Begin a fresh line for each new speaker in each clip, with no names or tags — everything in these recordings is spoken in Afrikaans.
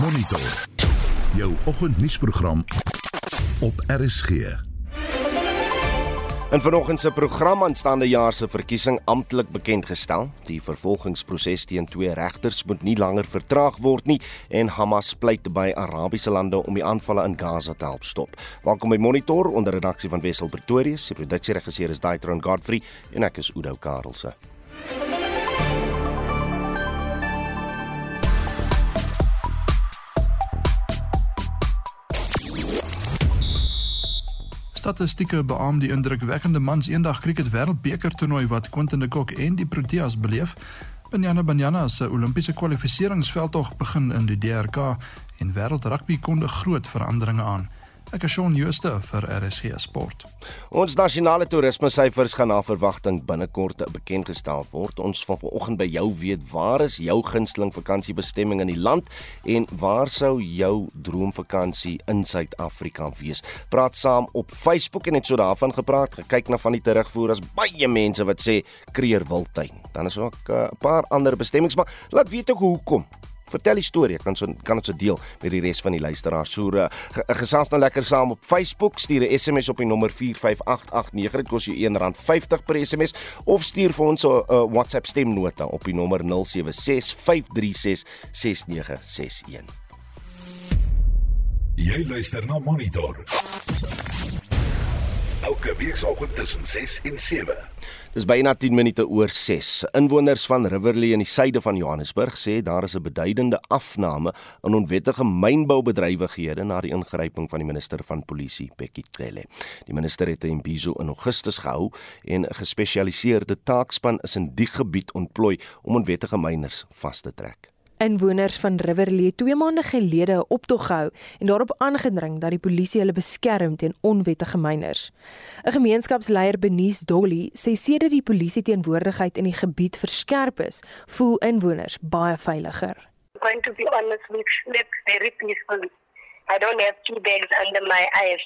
Monitor. Jou oggendnuusprogram op RSG.
In vanoggend se program aanstaande jaar se verkiesing amptelik bekend gestel. Die vervolgingsproses teen twee regters moet nie langer vertraag word nie en Hamas pleit by Arabiese lande om die aanvalle in Gaza te help stop. Welkom by Monitor onder redaksie van Wessel Pretorius. Die produksieregisseur is Daitron Godfrey en ek is Udo Karlse.
Statistieke beamoen die indrukwekkende mans eendag cricket wêreldbeker toernooi wat Quinton de Kock en die Proteas beleef. Banyana Banyana se Olimpiese kwalifikasieringsveldtog begin in die DRK en wêreld rugby kondig groot veranderinge aan. Ek is Shaun Jooste vir RSG Sport.
Ons nasionale toerisme syfers gaan na verwagting binnekort bekend gestel word. Ons van vanoggend by jou weet waar is jou gunsteling vakansiebestemming in die land en waar sou jou droomvakansie in Suid-Afrika wees? Praat saam op Facebook en het so daarvan gepraat, gekyk na van die terugvoer as baie mense wat sê Kreer Wildtuin. Dan is ook eh, 'n uh, paar ander bestemmings, maar laat weet ook hoekom. Vertel die storie, kan so kan ons dit deel met die res van die luisteraars. So uh, gesels nou lekker saam op Facebook, stuur 'n SMS op die nommer 45889. Dit kos jou R1.50 per SMS of stuur vir ons 'n uh, WhatsApp stemnota op die nommer 0765366961.
Jy luister na Monitor. Elke weekoggend tussen 6 en 7.
Dis byna 10 minute oor 6. Inwoners van Riverlea in die suide van Johannesburg sê daar is 'n beduidende afname in onwettige mynboubedrywighede na die ingryping van die minister van polisie, Bekkie Cele. Die minister het 'n imbizo in Augustus gehou en 'n gespesialiseerde taakspan is in die gebied ontplooi om onwettige myners vas te trek.
Inwoners van Riverlea 2 maande gelede 'n optog gehou en daarop aangedring dat die polisie hulle beskerm teen onwettige myners. 'n Gemeenskapsleier, Benies Dolly, sê sedert die polisie teenwoordigheid in die gebied verskerp is, voel inwoners baie veiliger.
Going to be honest, we sleep very peacefully. I don't have two bags under my eyes.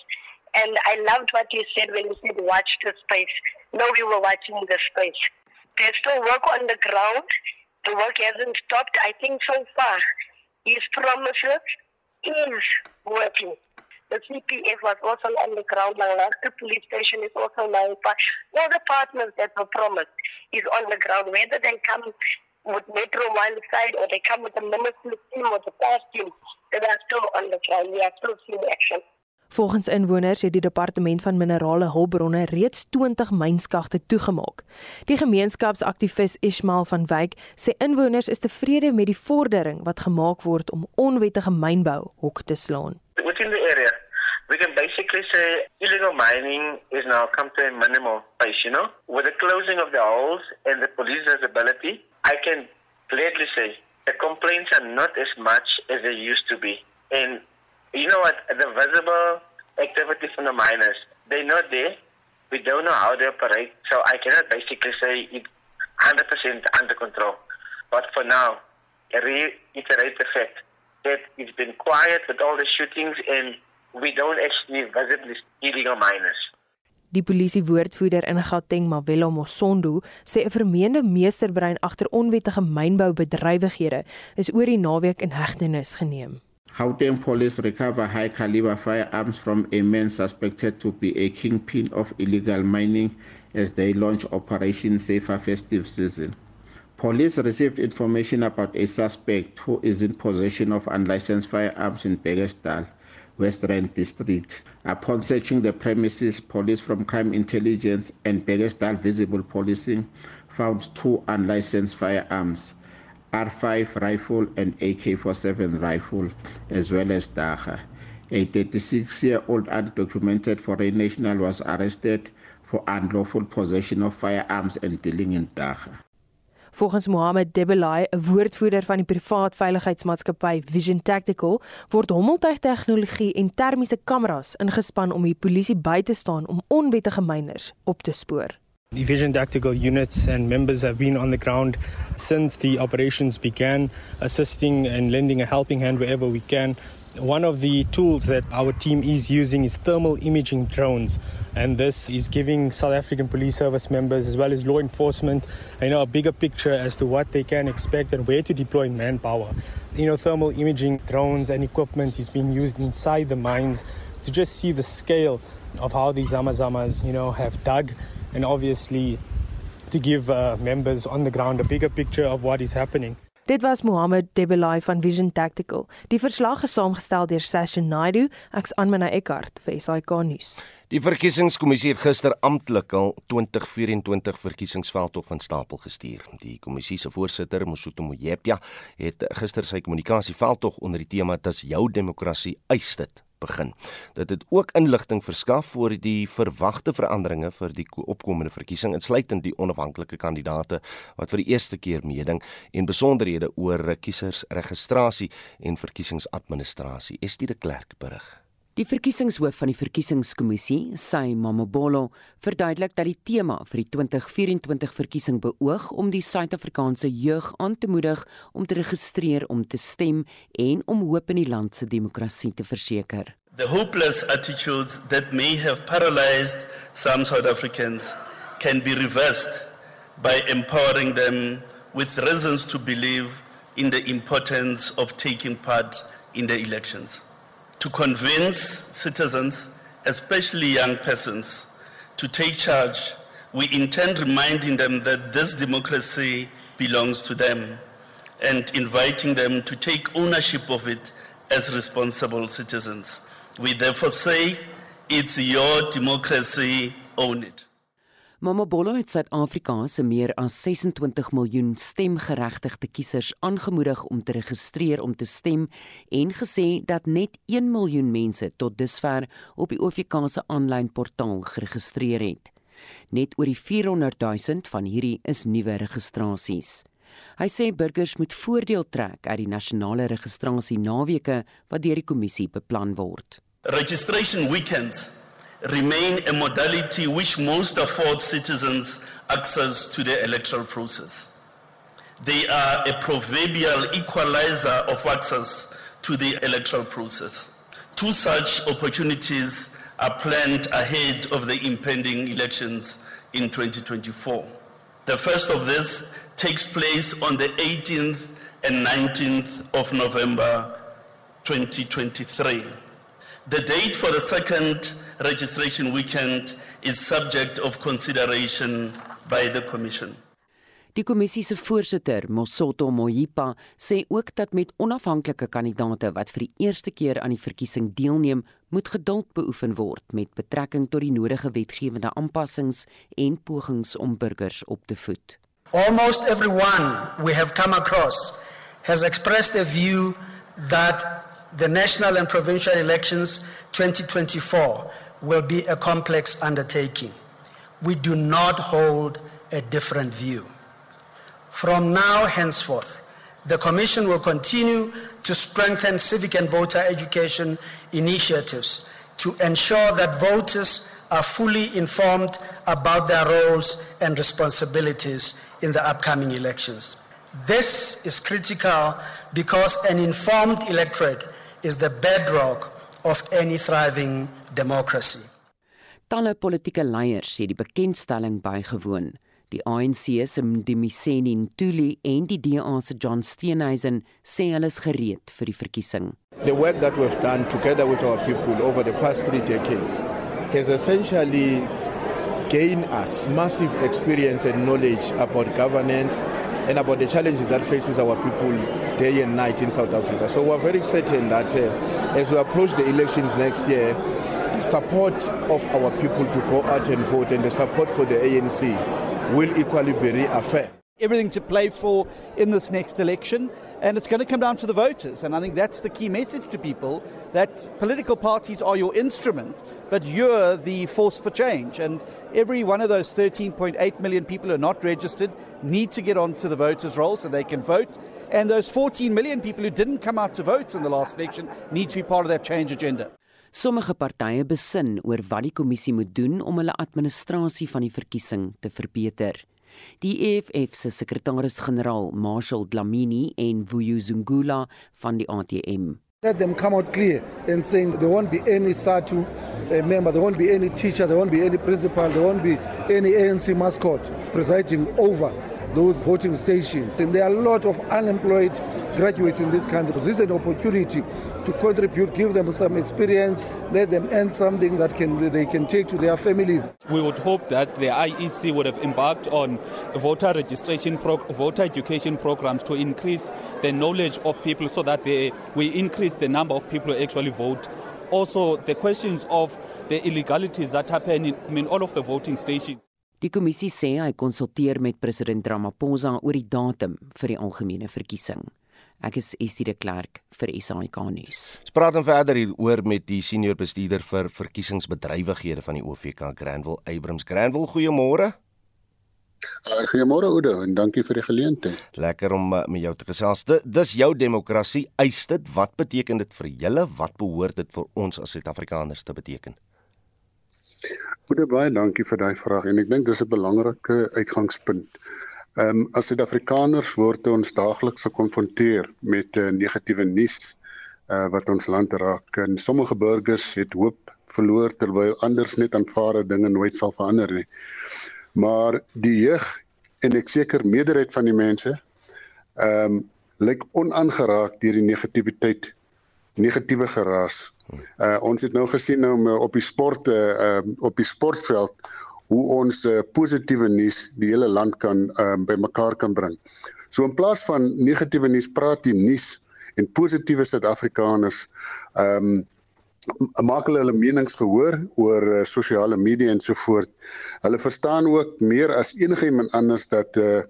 And I loved what you said when you said watch the space. No, we were watching the space. There's still work on the ground. The work hasn't stopped. I think so far his promises is working. The CPF was also on the ground. The police station is also now. part. All the partners that were promised is on the ground. Whether they come with Metro One side or they come with the ministry team or the past team, they are still on the ground. We are still seeing action.
Volgens inwoners het die departement van minerale hulpbronne reeds 20 mynskagte toegemaak. Die gemeenskapsaktivis Ismail van Wyk sê inwoners is tevrede met die vordering wat gemaak word om onwettige mynbou hok te slaan.
Within the area, we can basically say illegal mining is now come to a minimal pace, you know. With the closing of the holes and the police visibility, I can gladly say the complaints are not as much as they used to be. And you know what, the visible activity from the miners, they're not there. We don't know how they operate, so I cannot basically say it 100% under control. But for now, I reiterate the fact that it's been quiet with all the shootings and we don't actually visibly illegal miners.
Die polisie woordvoerder in Gauteng, Mawela Mosondo, sê 'n vermeende meesterbrein agter onwettige mynboubedrywighede is oor die naweek in hegtenis geneem.
Gauteng police recover high caliber firearms from a man suspected to be a kingpin of illegal mining as they launch Operation Safer Festive Season. Police received information about a suspect who is in possession of unlicensed firearms in Begestal, West Rand District. Upon searching the premises, police from Crime Intelligence and Begestal Visible Policing found two unlicensed firearms. R5 rifle and AK-47 rifle, as well as Daga. A 36-year-old undocumented foreign national was arrested for unlawful possession of firearms and dealing in Daga.
Volgens Mohammed Debelai, 'n woordvoerder van die privaat veiligheidsmaatskappy Vision Tactical, word hommeltuigtegnologie en termiese kameras ingespan om die polisie by te staan om onwettige myners op te spoor.
The Tactical units and members have been on the ground since the operations began, assisting and lending a helping hand wherever we can. One of the tools that our team is using is thermal imaging drones, and this is giving South African Police Service members as well as law enforcement, you know, a bigger picture as to what they can expect and where to deploy manpower. You know, thermal imaging drones and equipment is being used inside the mines to just see the scale of how these Amazamas, you know, have dug, and obviously to give uh, members on the ground a bigger picture of what is happening.
Dit was Mohammed Debelai van Vision Tactical. Die verslag is saamgestel deur Sasha Naidu, ek's Anmina Eckart vir SAK nuus.
Die verkiesingskommissie het gister amptelik al 2024 verkiesingsveldtog van stapel gestuur. Die kommissie se voorsitter, Mosotho Moyepia, het gister sy kommunikasieveldtog onder die tema "Dis jou demokrasie eis dit" begin. Dit het ook inligting verskaf oor die verwagte veranderinge vir die opkomende verkiesing insluitend die onafhanklike kandidaate wat vir die eerste keer meeding en besonderhede oor kiesersregistrasie en verkiesingsadministrasie. Estie de Klerk berig.
Die verkiesingshoof van die verkiesingskommissie, Sy Mamabolo, verduidelik dat die tema vir die 2024 verkiesing beoog om die Suid-Afrikaanse jeug aan te moedig om te registreer om te stem en om hoop in die land se demokrasie te verseker.
The hopeless attitudes that may have paralyzed some South Africans can be reversed by empowering them with reasons to believe in the importance of taking part in the elections. To convince citizens, especially young persons, to take charge, we intend reminding them that this democracy belongs to them and inviting them to take ownership of it as responsible citizens. We therefore say, it's your democracy, own it.
Mamabolo het Suid-Afrika se meer as 26 miljoen stemgeregtigde kiesers aangemoedig om te registreer om te stem en gesê dat net 1 miljoen mense tot dusver op die OVK se aanlyn portaal geregistreer het. Net oor die 400 000 van hierdie is nuwe registrasies. Hy sê burgers moet voordeel trek uit die nasionale registrasie naweke wat deur die kommissie beplan word.
Registration weekend remain a modality which most afford citizens access to the electoral process. They are a proverbial equalizer of access to the electoral process. Two such opportunities are planned ahead of the impending elections in 2024. The first of this takes place on the 18th and 19th of November 2023. The date for the second registration weekend is subject of consideration by the commission.
Die kommissie se voorsitter, Mosoto Moyipa, sê ook dat met onafhanklike kandidaate wat vir die eerste keer aan die verkiesing deelneem, moet geduld beoefen word met betrekking tot die nodige wetgewende aanpassings en pogings om burgers op te voed.
Almost everyone we have come across has expressed a view that the national and provincial elections 2024 will be a complex undertaking. We do not hold a different view. From now henceforth, the Commission will continue to strengthen civic and voter education initiatives to ensure that voters are fully informed about their roles and responsibilities in the upcoming elections. This is critical because an informed electorate is the bedrock of any thriving democracy.
Talle politieke leiers het die bekendstelling bygewoon. Die ANC se Mdimiseni Ntuli en die DA se John Steenhuisen sê hulle is gereed vir die verkiesing.
The work that we've done together with our people over the past 3 decades has essentially gained us massive experience and knowledge about governance and about the challenges that faces our people day and night in South Africa. So we're very certain that uh, as we approach the elections next year, support of our people to go out and vote and the support for the ANC will equally be reaffirmed.
Everything to play for in this next election, and it's going to come down to the voters. And I think that's the key message to people that political parties are your instrument, but you're the force for change. And every one of those 13.8 million people who are not registered need to get onto the voters' roll so they can vote. And those 14 million people who didn't come out to vote in the last election need to be part of that change agenda.
Sommige partye besin oor wat die kommissie moet doen om hulle administrasie van die verkiesing te verbeter. Die EFF se sekretaris-generaal, Marshall Dlamini en Vuyo Zungula van die ATM
Let them come out clear and saying there won't be any SATU uh, member, there won't be any teacher, there won't be any principal, there won't be any ANC mascot presiding over those voting stations. And there are a lot of unemployed graduates in this country. This is an opportunity to contribute, give them some experience, let them earn something that can they can take to their families.
We would hope that the IEC would have embarked on voter registration, pro- voter education programs to increase the knowledge of people so that they, we increase the number of people who actually vote. Also, the questions of the illegalities that happen in, I mean, all of the voting stations.
Die kommissie sê hy konsulteer met president Ramaphosa oor die datum vir die algemene verkiesing. Ek is Estie de Klerk vir SAK nuus.
Ons praat dan verder hieroor met die senior bestuurder vir verkiesingsbedrywighede van die OVK Granville Abrams. Granville, goeiemôre.
Goeiemôre Oude en dankie vir die geleentheid.
Lekker om uh, met jou te gesels. Dis jou demokrasie. Eis dit wat beteken dit vir julle? Wat behoort dit vir ons as Suid-Afrikaners te beteken?
Oude baie dankie vir daai vraag en ek dink dis 'n belangrike uitgangspunt. Ehm um, as Suid-Afrikaners word ons daagliks gekonfronteer met uh, negatiewe nuus uh, wat ons land raak. En sommige burgers het hoop verloor terwyl anders net aanvaar dat dinge nooit sal verander nie. Maar die jeug en ek seker meerderheid van die mense ehm um, lyk onaangeraak deur die negativiteit negatiewe geraas. Uh ons het nou gesien nou op die sport uh op die sportveld hoe ons uh, positiewe nuus die hele land kan um, bymekaar kan bring. So in plaas van negatiewe nuus praat die nuus en positiewe Suid-Afrikaners ehm um, maak hulle hulle menings gehoor oor uh, sosiale media en so voort. Hulle verstaan ook meer as enige iemand anders dat uh,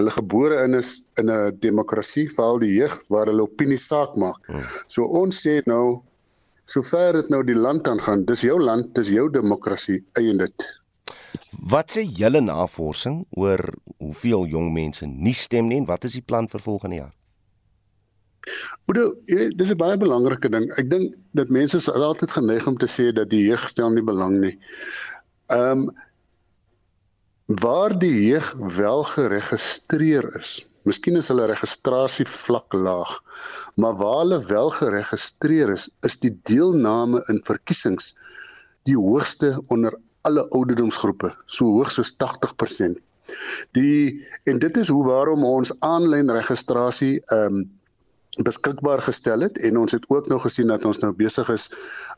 hulle gebore in is in 'n demokrasie, veral die jeug waar hulle opinie saak maak. Hmm. So ons sê nou sover dit nou die land aangaan, dis jou land, dis jou demokrasie, eien dit.
Wat sê julle navorsing oor hoeveel jong mense nie stem nie en wat is die plan vir volgende jaar?
Oudo, dis 'n baie belangrike ding. Ek dink dat mense is altyd geneig om te sê dat die jeug stel nie belang nie. Ehm um, waar die jeug wel geregistreer is. Miskien is hulle registrasie vlak laag, maar waar hulle wel geregistreer is, is die deelname in verkiesings die hoogste onder alle ouderdomsgroepe, so hoog soos 80%. Die en dit is hoe waarom ons aanlyn registrasie ehm um, beskikbaar gestel het en ons het ook nou gesien dat ons nou besig is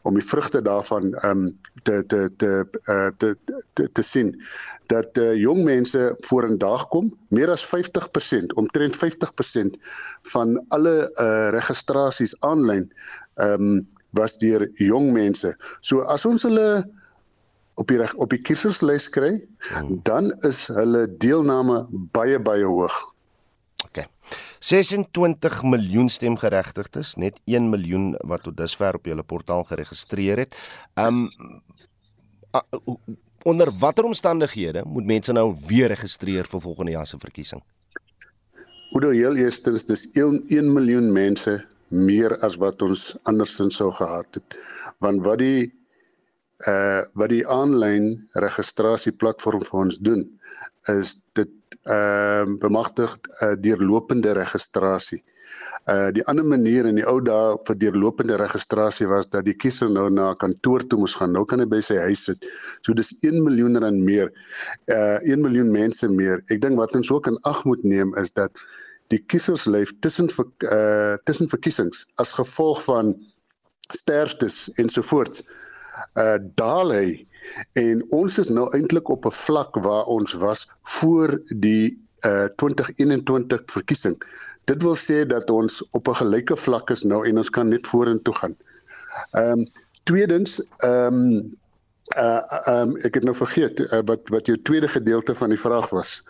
om die vrugte daarvan ehm um, te te te uh, te te te sien dat uh, jong mense vorendag kom meer as 50% omtrent 50% van alle uh, registrasies aanlyn ehm um, was deur jong mense. So as ons hulle op die op die kieserslys kry, hmm. dan is hulle deelname baie baie hoog.
OK. 26 miljoen stemgeregtigdes, net 1 miljoen wat tot dusver op julle portaal geregistreer het. Um onder watter omstandighede moet mense nou weer registreer vir volgende jaar se verkiesing?
Oudo heel eerstens dis 1, 1 miljoen mense meer as wat ons andersins sou gehad het. Want wat die uh wat die aanlyn registrasieplatform vir ons doen is dit ehm uh, bemagtig uh, deurlopende registrasie. Uh die ander manier in die ou dae vir deurlopende registrasie was dat die kiezer nou na 'n kantoor toe moes gaan. Nou kan hy by sy huis sit. So dis 1 miljoen rand meer. Uh 1 miljoen mense meer. Ek dink wat ons ook in ag moet neem is dat die kiezerslyf tussen uh tussen verkiesings as gevolg van sterftes ensovoorts uh daal hy en ons is nou eintlik op 'n vlak waar ons was voor die uh 2021 verkiesing. Dit wil sê dat ons op 'n gelyke vlak is nou en ons kan net vorentoe gaan. Ehm um, tweedens ehm um, uh ehm um, ek het nou vergeet uh, wat wat jou tweede gedeelte van die vraag was.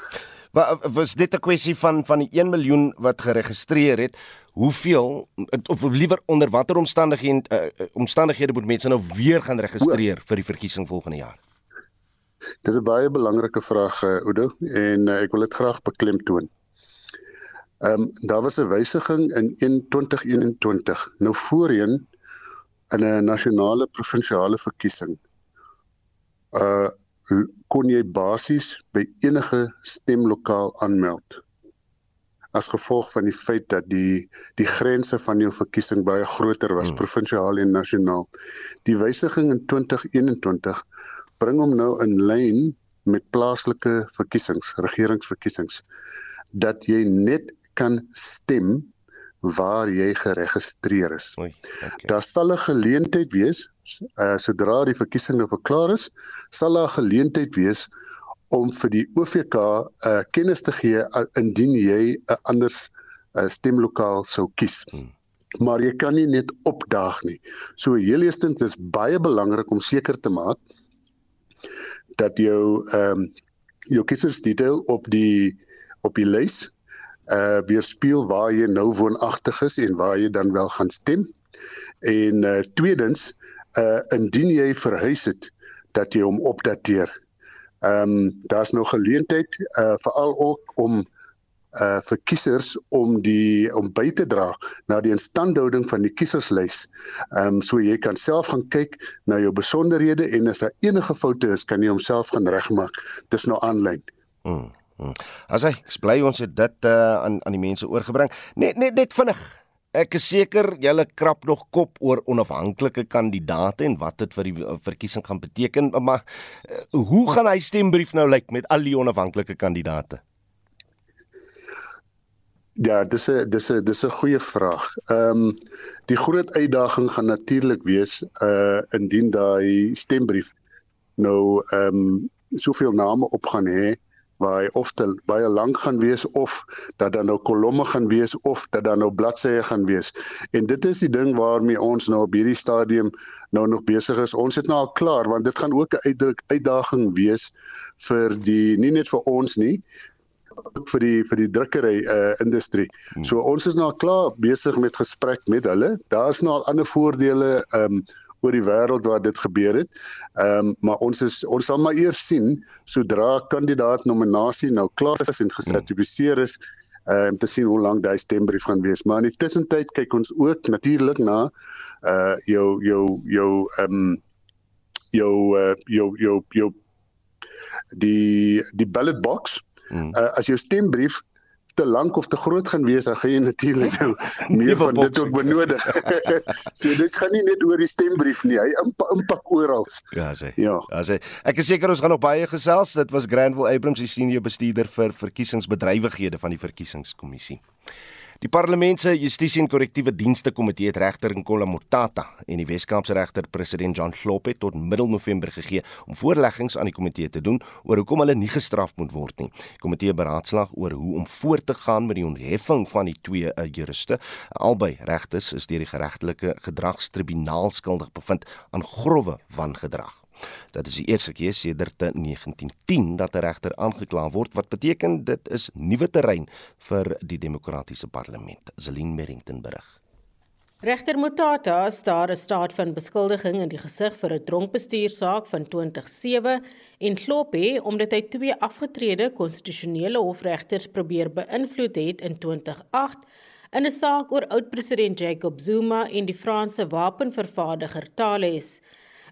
Was dit 'n kwessie van van die 1 miljoen wat geregistreer het? hoeveel of liewer onder watter omstandighede uh, omstandighede moet mense nou weer gaan registreer vir die verkiesing volgende jaar?
Dis 'n baie belangrike vraag uh, Oudo en uh, ek wil dit graag beklemtoon. Ehm um, daar was 'n wysiging in 2021 nou voorheen in 'n nasionale provinsiale verkiesing. Uh kon jy basies by enige stemlokaal aanmeld as gevolg van die feit dat die die grense van jou verkiesing baie groter was hmm. provinsiaal en nasionaal. Die wysiging in 2021 bring hom nou in lyn met plaaslike verkiesings, regeringsverkiesings dat jy net kan stem waar jy geregistreer is. Oei, okay. Daar sal 'n geleentheid wees uh, sodra die verkiesing nou verklaar is, sal daar 'n geleentheid wees om vir die OVK 'n uh, kennis te gee uh, indien jy 'n uh, anders uh, stemlokaal sou kies. Hmm. Maar jy kan nie net opdaag nie. So heel eerstens is baie belangrik om seker te maak dat jou ehm um, jou kiesersdetail op die op die lys uh weerspieël waar jy nou woonagtig is en waar jy dan wel gaan stem. En uh tweedens uh indien jy verhuis het dat jy hom opdateer. Ehm um, daar's nog geleentheid uh veral ook om uh vir kiesers om die om by te dra na die instandhouding van die kieserslys. Ehm um, so jy kan self gaan kyk na jou besonderhede en as daar enige foute is, kan jy homself gaan regmaak. Dis nou aanlyn.
Hmm. Hmm. As ek bly ons het dit uh, aan aan die mense oorgebring. Net net net vinnig. Ek is seker julle krap nog kop oor onafhanklike kandidaate en wat dit vir die eh, verkiesing gaan beteken, maar uh, hoe gaan hy stembrief nou lyk met al die onafhanklike kandidaate?
Ja, dis 'n dis 'n dis 'n goeie vraag. Ehm um, die groot uitdaging gaan natuurlik wees uh indien daai stembrief nou ehm um, soveel name op gaan hê waar hy of te baie lank gaan wees of dat dan nou kolomme gaan wees of dat dan nou bladsye gaan wees. En dit is die ding waarmee ons nou op hierdie stadium nou nog besig is. Ons het nou al klaar want dit gaan ook 'n uitdruk uitdaging wees vir die nie net vir ons nie vir die vir die drukkery uh industrie. Hmm. So ons is nou klaar besig met gesprek met hulle. Daar's nou al ander voordele um oor die wêreld waar dit gebeur het. Ehm um, maar ons is ons sal maar eers sien sodra kandidaat nominasie nou klaar is en gesertifiseer is uh, om te sien hoe lank daai stembrief gaan wees. Maar in die tussentyd kyk ons ook natuurlik na uh jou jou jou ehm um, jou uh, jou jou jou die die ballot box. Hmm. Uh, as jou stembrief te lank of te groot gaan wees, dan gaan jy natuurlik nou meer van dit ook benodig. so dit gaan nie net oor die stembrief nie, hy impak oral.
Ja, sê. Ja. Ja, sê. Ek is seker ons gaan nog baie gesels. Dit was Granville Abrams, die senior bestuurder vir verkiesingsbedrywighede van die verkiesingskommissie. Die Parlement se Justisie en Korrektiewe Dienste Komitee het regter Nkola Motata en die Wes-Kaapse regter president John Slope tot middel November gegee om voorleggings aan die komitee te doen oor hoekom hulle nie gestraf moet word nie. Die komitee beraadslaag oor hoe om voort te gaan met die ontheffing van die twee uh, juriste. Albei regters is deur die geregtelike gedragstribunaal skuldig bevind aan grouwe wangedrag. Dit is die eerste keer sedert 1910 dat 'n regter aangekla word wat beteken dit is nuwe terrein vir die demokratiese parlement. Zelin Merrington berig.
Regter Motata staar 'n staat van beskuldiging in die gesig vir 'n dronkbestuursaak van 2007 en klop hê omdat hy twee afgetrede konstitusionele hofregters probeer beïnvloed het in 2008 in 'n saak oor oud-president Jacob Zuma en die Franse wapenvervaardiger Thales.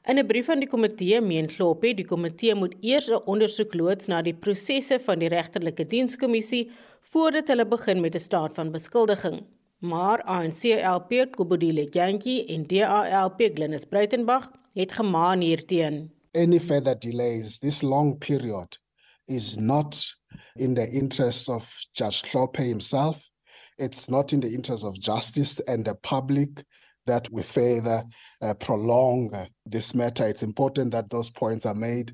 In 'n brief aan die komitee meen Kloppie die komitee moet eers 'n ondersoek loods na die prosesse van die regterlike dienskommissie voordat hulle begin met 'n staat van beskuldiging. Maar ANCLP Kobodile Jantjie en DALP Glenis Breitenberg het gemaan hierteen.
Any further delays this long period is not in the interest of Judge Kloppe himself. It's not in the interest of justice and the public that we further uh, prolong uh, this matter. It's important that those points are made.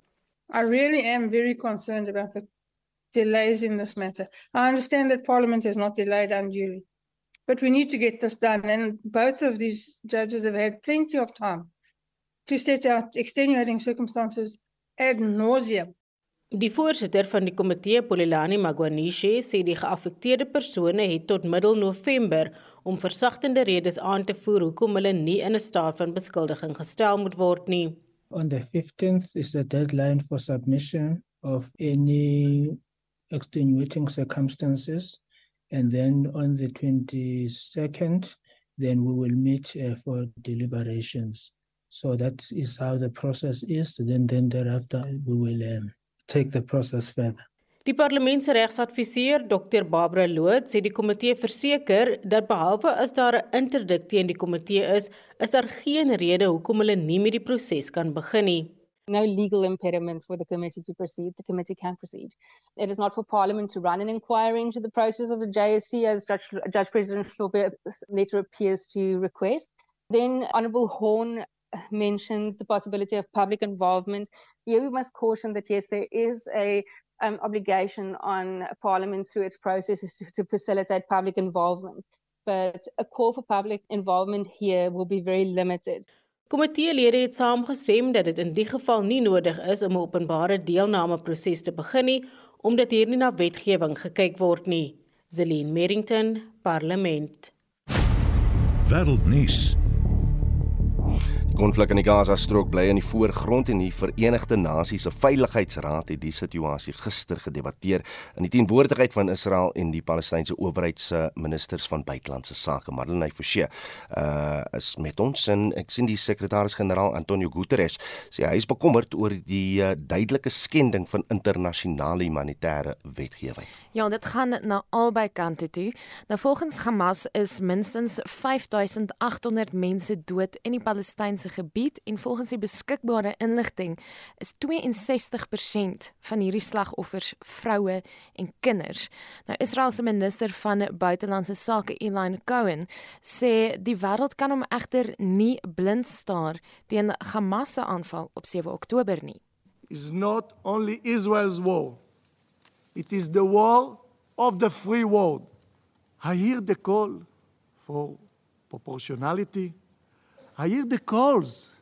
I really am very concerned about the delays in this matter. I understand that Parliament has not delayed unduly, but we need to get this done. And both of these judges have had plenty of time to set out extenuating circumstances ad nauseum.
Die voorsitter van die komitee, Polilani Magwanishe, sê die geaffekteerde persone het tot middel November om versagtende redes aan te voer hoekom hulle nie in 'n staat van beskuldiging gestel moet word nie.
On the 15th is the deadline for submission of any extenuating circumstances and then on the 22nd then we will meet uh, for deliberations. So that is how the process is then then thereafter we will um, take the process further.
Die parlementsregsadviseur Dr Barbara Loot sê die komitee verseker dat behalwe as daar 'n interdik teen die komitee is, is daar geen rede hoekom hulle nie met die proses kan begin nie.
No legal impediment for the committee to proceed. The committee can proceed. It is not for Parliament to run an inquiry into the process of the JSC, as Judge, Judge President Schloppe's letter appears to request. Then Honourable Horn mentioned the possibility of public involvement. Here we must caution that yes, there is a um, obligation on Parliament through its processes to, to facilitate public involvement. But a call for public involvement here will be very limited.
Komiteelede het saamgestem dat dit in die geval nie nodig is om 'n openbare deelnameproses te begin nie, omdat hier nie na wetgewing gekyk word nie. Zelin Merrington, Parlement.
Wêreldnuus.
Konflik in die Gaza-strook bly in die voorgrond en die Verenigde Nasies se Veiligheidsraad het die situasie gister gedebatteer in die teenwoordigheid van Israel en die Palestynse owerheid se ministers van buitelandse sake. Marlene Forsie uh is met ons en ek sien die sekretaris-generaal Antonio Guterres sê hy is bekommerd oor die uh, duidelike skending van internasionale humanitêre wetgewing.
Ja, dit gaan na albei kante toe. Nou volgens Hamas is minstens 5800 mense dood in die Palestynse se gebied en volgens die beskikbare inligting is 62% van hierdie slagoffers vroue en kinders. Nou Israel se minister van buitelandse sake Elaine Cohen sê die wêreld kan hom egter nie blind staar teen Hamas se aanval op 7 Oktober nie.
Is not only Israel's war. It is the war of the free world. I hear the call for proportionality, I hear the calls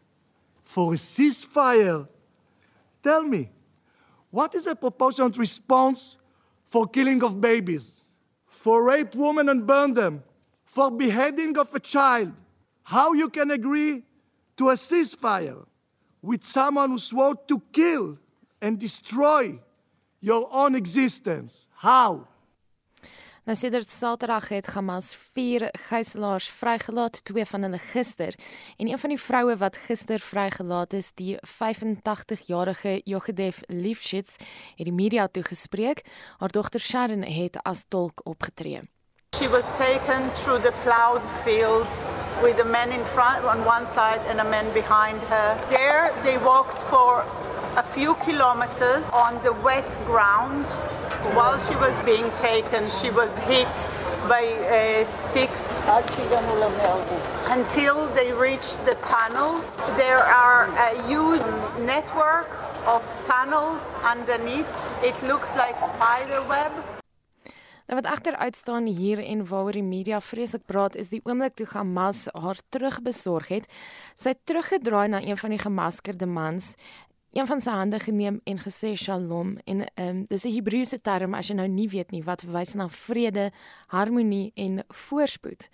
for a ceasefire. Tell me, what is a proportionate response for killing of babies, for rape women and burn them, for beheading of a child? How you can agree to a ceasefire with someone who swore to kill and destroy your own existence? How?
Nou sedert Saterdag het Hamas 4 gijslaers vrygelaat, twee van hulle gister. En een van die vroue wat gister vrygelaat is, die 85-jarige Yogedev Lifshitz, het die media toegespreek. Haar dogter Sharon het as tolk opgetree.
She was taken through the plowed fields with a man in front on one side and a man behind her. There they walked for a few kilometers on the wet ground. While she was being taken, she was hit by uh, sticks until they reached the tunnels. There are a huge network of tunnels underneath. It looks like spider web.
Nou wat agter uitstaan hier en waaroor die media vreeslik praat is die oomblik toe Hamas haar terugbesorg het. Sy het teruggedraai na een van die gemaskerde mans een van sy hande geneem en gesê shalom en um, dis 'n Hebreëse term as jy nou nie weet nie wat verwys na vrede, harmonie en voorspoed.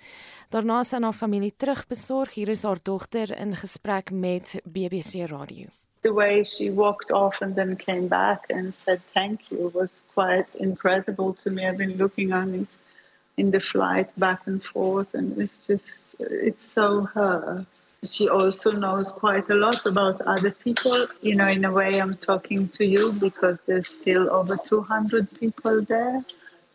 Daarna is sy na familie terugbesorg. Hier is haar dogter in gesprek met BBC Radio.
The way she walked off and then came back and said thank you was quite incredible to me. I've been looking on it in the flight back and forth and it's just it's so her. She also knows quite a lot about other people. You know, in a way, I'm talking to you because there's still over 200 people there.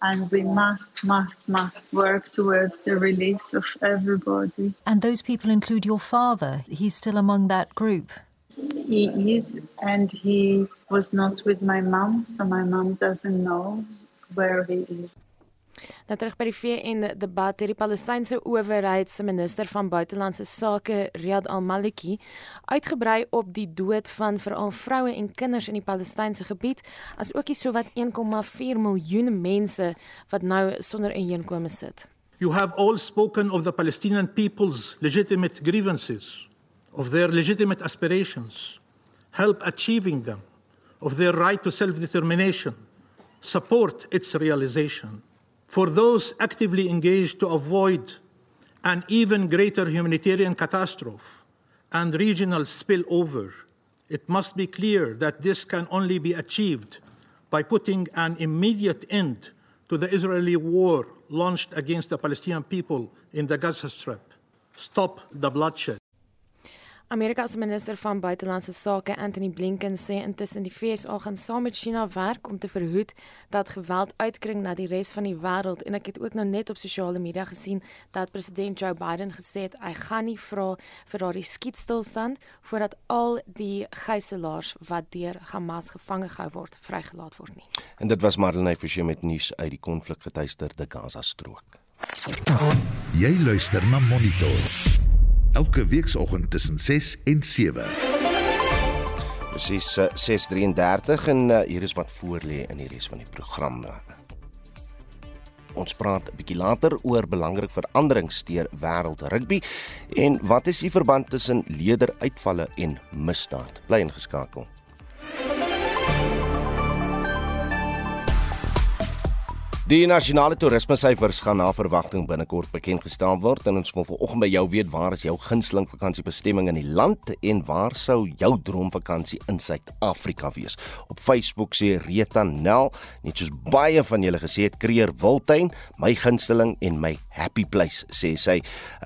And we must, must, must work towards the release of everybody.
And those people include your father. He's still among that group.
He is, and he was not with my mom, so my mom doesn't know where he is.
Nou terug by die VN debat het die Palestynse owerheid se minister van buitelandse sake Riyad al-Maliki uitgebrei op die dood van veral vroue en kinders in die Palestynse gebied as ook die sowat 1,4 miljoen mense wat nou sonder 'n inkomste sit.
You have all spoken of the Palestinian people's legitimate grievances, of their legitimate aspirations, help achieving them, of their right to self-determination, support its realization. For those actively engaged to avoid an even greater humanitarian catastrophe and regional spillover, it must be clear that this can only be achieved by putting an immediate end to the Israeli war launched against the Palestinian people in the Gaza Strip. Stop the bloodshed.
Amerika se minister van buitelandse sake, Anthony Blinken, sê intussen die VSA gaan saam met China werk om te verhoed dat geweld uitkring na die res van die wêreld en ek het ook nou net op sosiale media gesien dat president Joe Biden gesê het hy gaan nie vra vir daardie skietstilstand voordat al die gijslaers wat deur Hamas gevange gehou word, vrygelaat word nie.
En dit was Marlene Forsie met nuus uit die konflikgetuisterde Gaza-strook.
Jy luister na Monitor elke weekoggend tussen 6 en 7.
Presies 6:33 eh, en uh, hier is wat voor lê in die res van die program. Ons praat 'n bietjie later oor belangrik veranderings deur wêreld rugby en wat is die verband tussen lederuitvalle en misdaad? Bly ingeskakel. Die nasionale toerisme syfers gaan na verwagting binnekort bekend gestel word en ons wil vanoggend by jou weet waar is jou gunsteling vakansiebestemming in die land en waar sou jou droomvakansie in Suid-Afrika wees? Op Facebook sê Rita Nel, net soos baie van julle gesê het, Kreer Wildtuin, my gunsteling en my happy place sê sy.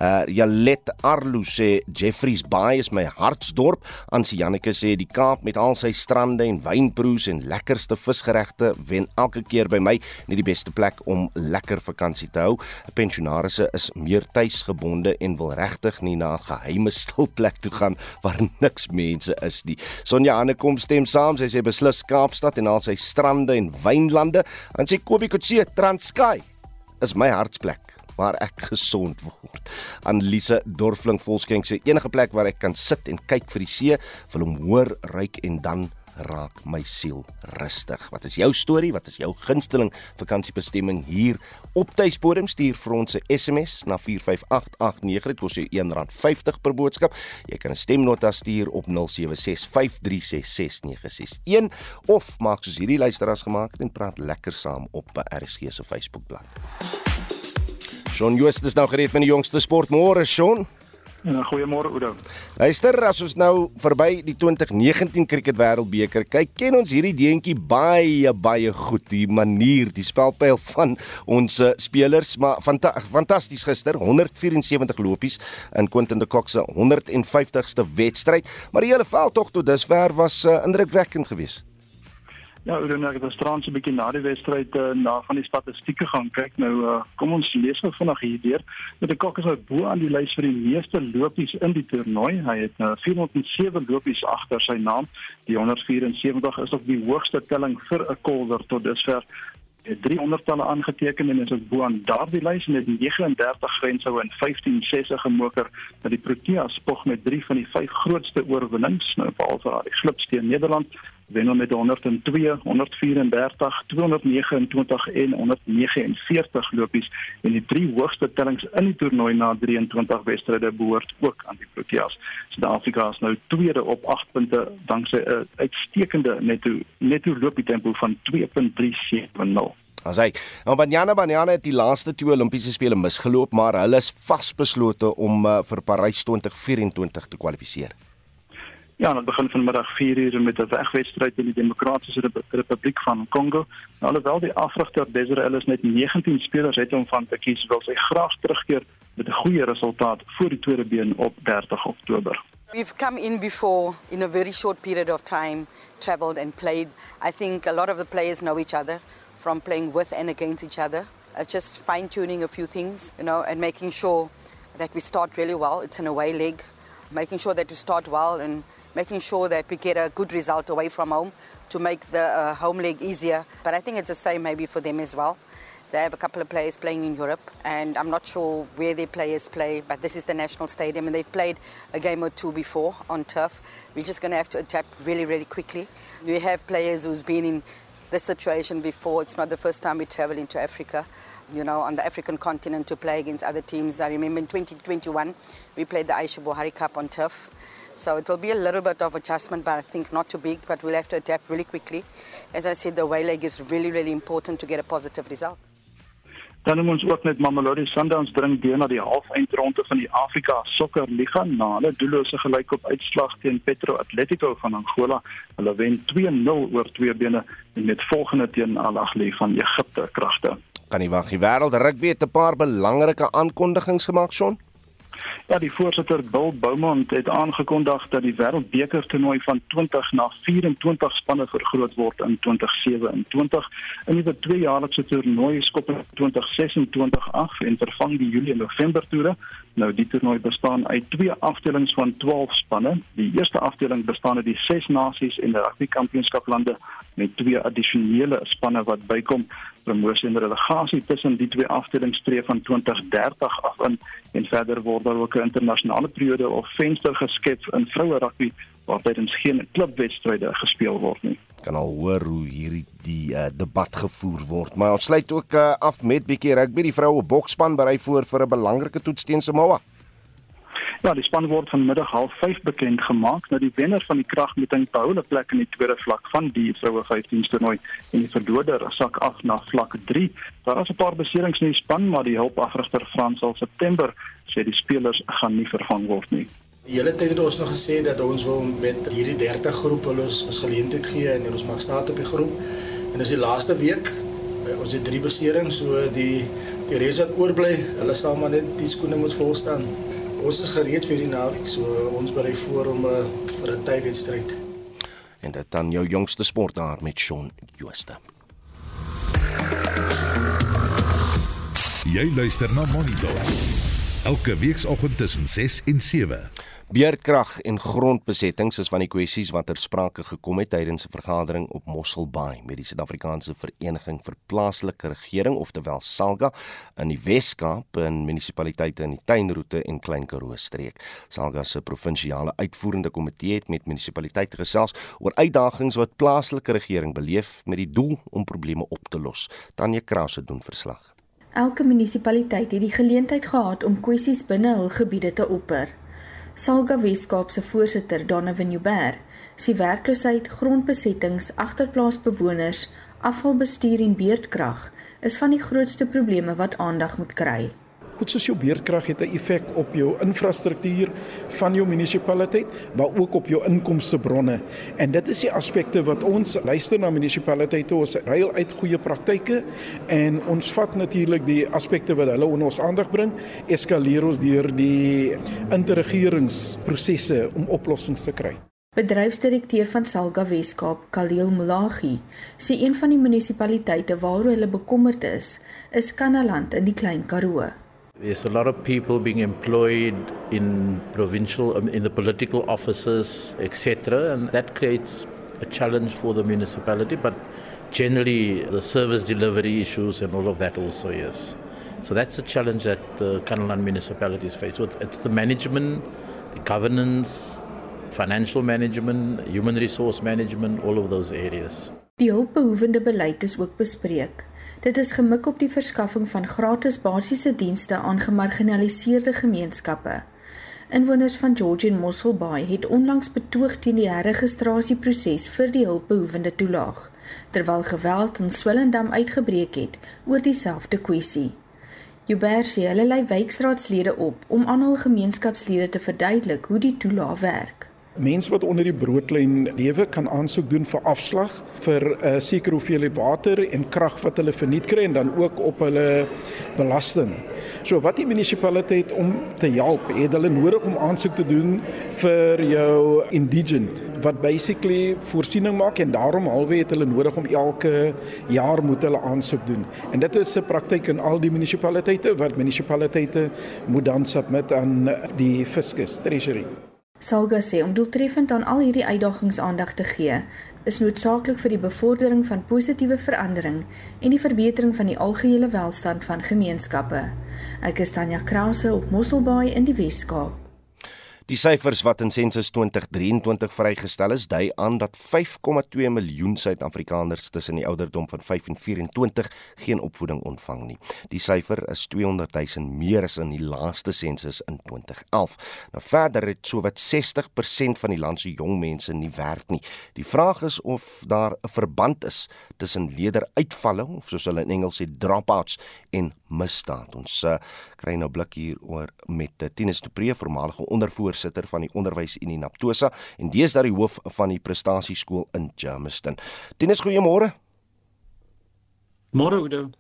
Uh Jalet Arlu sê Jeffreys Bay is my hartsdorp. Ansie Janneke sê die Kaap met al sy strande en wynproes en lekkerste visgeregte wen elke keer by my nie die beste beste plek om lekker vakansie te hou. Pensionarisse is meer tuisgebonde en wil regtig nie na 'n geheime stil plek toe gaan waar niks mense is nie. Sonja Anne kom stem saam. Sy sê beslis Kaapstad en al sy strande en wynlande. En sy Kobie Kotse Transkei is my hartsplek waar ek gesond word. Annelise Dorfling Volkskenk sê enige plek waar ek kan sit en kyk vir die see, wil hom hoor, ruik en dan raak my siel rustig. Wat is jou storie? Wat is jou gunsteling vakansiebestemming hier op Tuisbodem? Stuur vir ons 'n SMS na 45889. Dit kos jou R1.50 per boodskap. Jy kan 'n stemnota stuur op 0765366961 of maak soos hierdie luisteraars gemaak het en praat lekker saam op RSG se Facebookblad. Shaun Joost is nou gereed met die jongste sport. Môre, Shaun.
Ja, goeiemôre Oudo.
Luister, as ons nou verby die 2019 Cricket Wêreldbeker kyk, ken ons hierdie deentjie baie baie goed, die manier, die spelpyl van ons spelers, maar fanta fantasties gister, 174 lopies in Quentin de Kock se 150ste wedstryd, maar die hele veld tog tot dusver was uh, indrukwekkend geweest.
Ja, dink ek het gisterand so 'n bietjie na die wedstryd uh, na van die statistieke gaan kyk. Nou uh, kom ons lees gou vinnig hierdeur. Met die Kok is nou bo aan die lys vir die meeste lopies in die toernooi. Hy het nou uh, 407 lopies agter sy naam. Die 174 is op die hoogste telling vir 'n kolder tot dusver. Het 300 talle aangeteken en is ook bo aan daardie lys met 39 grenshou en 15 sesse gemoker dat die Proteas spog met drie van die vyf grootste oorwinnings nou behalwe die Slipsteen Nederland wen met 102, 134, 229 en 149 lopies en die drie hoogste tellings in die toernooi na 23 wedstryde behoort ook aan die Proteas. Suid-Afrika is nou tweede op 8 punte danksy 'n uitstekende netto netto loopie tempo van 2.370.
Asai. Nou Banyana Banyana het die laaste twee Olimpiese spele misgeloop, maar hulle is vasbeslote om uh, vir Parys 2024 te kwalifiseer.
Ja, aan het begin van middag 4 uur met 'n wegwedstryd in die Demokratiese Republiek van Kongo. Nou, alhoewel die afrigter Desiree Ellis net 19 spelers het om van te kies, wil sy graag terugkeer met 'n goeie resultaat voor die tweede been op 30 Oktober.
We've come in before in a very short period of time, traveled and played. I think a lot of the players know each other from playing with and against each other. It's just fine tuning a few things, you know, and making sure that we start really well. It's an away leg, making sure that we start well and making sure that we get a good result away from home to make the uh, home leg easier. But I think it's the same maybe for them as well. They have a couple of players playing in Europe, and I'm not sure where their players play, but this is the national stadium, and they've played a game or two before on turf. We're just going to have to adapt really, really quickly. We have players who's been in this situation before. It's not the first time we travel into Africa, you know, on the African continent to play against other teams. I remember in 2021, we played the Aisha Buhari Cup on turf. So it will be a little bit of adjustment, but I think not too big, but we'll have to adapt really quickly. As I said, the way leg is really, really important to get a positive result.
Dan het ons ook met Mamelodi Sundowns dring deur na die halfeindronde van die Afrika Sokker Liga na hulle doellose gelykop uitslag teen Petro Atletico van Angola. Hulle wen 2-0 oor twee bene en met volgende teen Al Ahly van Egipte kragte.
Kan nie wag, die wêreld rugby het 'n paar belangrike aankondigings gemaak, Shaun.
Ja, die voorsitter Bill Beaumont het aangekondig dat die Wêreldbeker toernooi van 20 na 24 spanne vergroot word in 2027. In die tweejaarlikse toernooi skop in 2026 af en vervang die Julie en November toere. Nou die toernooi bestaan uit twee afdelings van 12 spanne. Die eerste afdeling bestaan uit die 6 nasies en die rugby kampioenskaplande met twee addisionele spanne wat bykom promosie en relegasie tussen die twee afdelings streef van 2030 af in en verder word daar ook 'n internasionale periode of venster geskep in vroue rugby waar tydens geen klubwedstryde gespeel word nie.
Kan al hoor hoe hierdie die uh, debat gevoer word, maar ons sluit ook uh, af met bietjie rugby. Die vroue boksspan berei voor vir 'n belangrike toets teen Samoa.
Ja, die span word vanmiddag half 5 bekend gemaak. Nou die wenner van die kragmeting behou 'n plek in die tweede vlak van die vroue 15 toernooi en die verloder sak af na vlak 3. Daar is 'n paar beserings in die span, maar die hulpafrigter Frans al September sê die spelers gaan nie vervang word nie.
Die hele tyd het ons nog gesê dat ons wil met hierdie 30 groep hulle ons geleentheid gee en ons maak staat op die groep. En dis die laaste week. Ons het drie beserings, so die die res wat oorbly, hulle sal maar net die skoene moet vol staan. Ons is gereed vir die naweek, so ons berei voor om uh, vir 'n tydwedstryd.
En dit dan jou jongste sportdaar met Shaun Jooste.
Jy luister na Monitor. Elke weekoggend tussen 6 en 7.
Beerdkrag en grondbesettings is van die kwessies wat ter sprake gekom het tydens 'n vergadering op Mossel Bay met die Suid-Afrikaanse Vereniging vir Plaaslike Regering, oftewel SALGA, in die Wes-Kaap en munisipaliteite in die Tuinroete en Klein Karoo streek. SALGA se provinsiale uitvoerende komitee het met munisipaliteite gesels oor uitdagings wat plaaslike regering beleef met die doel om probleme op te los. Tanya Krause doen verslag.
Elke munisipaliteit het die geleentheid gehad om kwessies binne hul gebiede te opper. Salga Weskaap se voorsitter, Donovan Uber, sê werkloosheid, grondbesettings, agterplaasbewoners, afvalbestuur en beerdkrag is van die grootste probleme wat aandag moet kry.
Goed soos jou beerdkrag het 'n effek op jou infrastruktuur van jou munisipaliteit, maar ook op jou inkomstebronne. En dit is die aspekte wat ons luister na munisipaliteite, ons ruil uit goeie praktyke en ons vat natuurlik die aspekte wat hulle onder ons aandag bring, eskaleer ons deur die interregeringsprosesse om oplossings te kry.
Bedryfsdirekteur van Salga Weskaap, Khalil Mulahi, sê een van die munisipaliteite waaroor hulle bekommerd is, is Kanaland in die Klein Karoo.
There's a lot of people being employed in provincial, um, in the political offices, etc., and that creates a challenge for the municipality. But generally, the service delivery issues and all of that also, yes. So that's a challenge that the Kanalan municipalities face. So it's the management, the governance, financial management, human resource management, all of those areas.
Die hulpbehoevende beleid is ook bespreek. Dit is gemik op die verskaffing van gratis basiese dienste aan gemarginaliseerde gemeenskappe. Inwoners van George en Mossel Bay het onlangs betoog teen die herregistrasieproses vir die hulpbehoevende toelaag, terwyl geweld in Swellendam uitgebreek het oor dieselfde kwessie. Juber sê hulle lei wijkraadslede op om aan hul gemeenskapslede te verduidelik hoe die toelaag werk.
Mense wat onder die broodlyn lewe kan aansoek doen vir afslag vir 'n uh, sekere hoeveelheid water en krag wat hulle verniet kry en dan ook op hulle belasting. So wat die munisipaliteit om te help, het hulle nodig om aansoek te doen vir jou indigent wat basically voorsiening maak en daarom alwe het hulle nodig om elke jaar moet hulle aansoek doen. En dit is 'n praktyk in al die munisipaliteite wat munisipaliteite moet dan submit aan die fiscus treasury.
Salga sê om doeltreffend aan al hierdie uitdagings aandag te gee, is noodsaaklik vir die bevordering van positiewe verandering en die verbetering van die algehele welstand van gemeenskappe. Ek is Tanya Krause op Mosselbaai in die Wes-Kaap.
Die syfers wat in sensus 2023 vrygestel is, dui aan dat 5,2 miljoen Suid-Afrikaners tussen die ouderdom van 5 en 24 geen opvoeding ontvang nie. Die syfer is 200 000 meer as in die laaste sensus in 2011. Nou verder het sowat 60% van die land se jong mense nie werk nie. Die vraag is of daar 'n verband is tussen lederuitvalle of soos hulle in Engels sê dropouts en misdaad. Ons uh, kry nou blik hier oor met uh, Tinus de Pre, voormalige ondervoer voorsitter van die onderwysunie Naptosa en daar die hoof van die prestasieskool in Germiston. Dennis, goeiemôre.
Môre Oudo.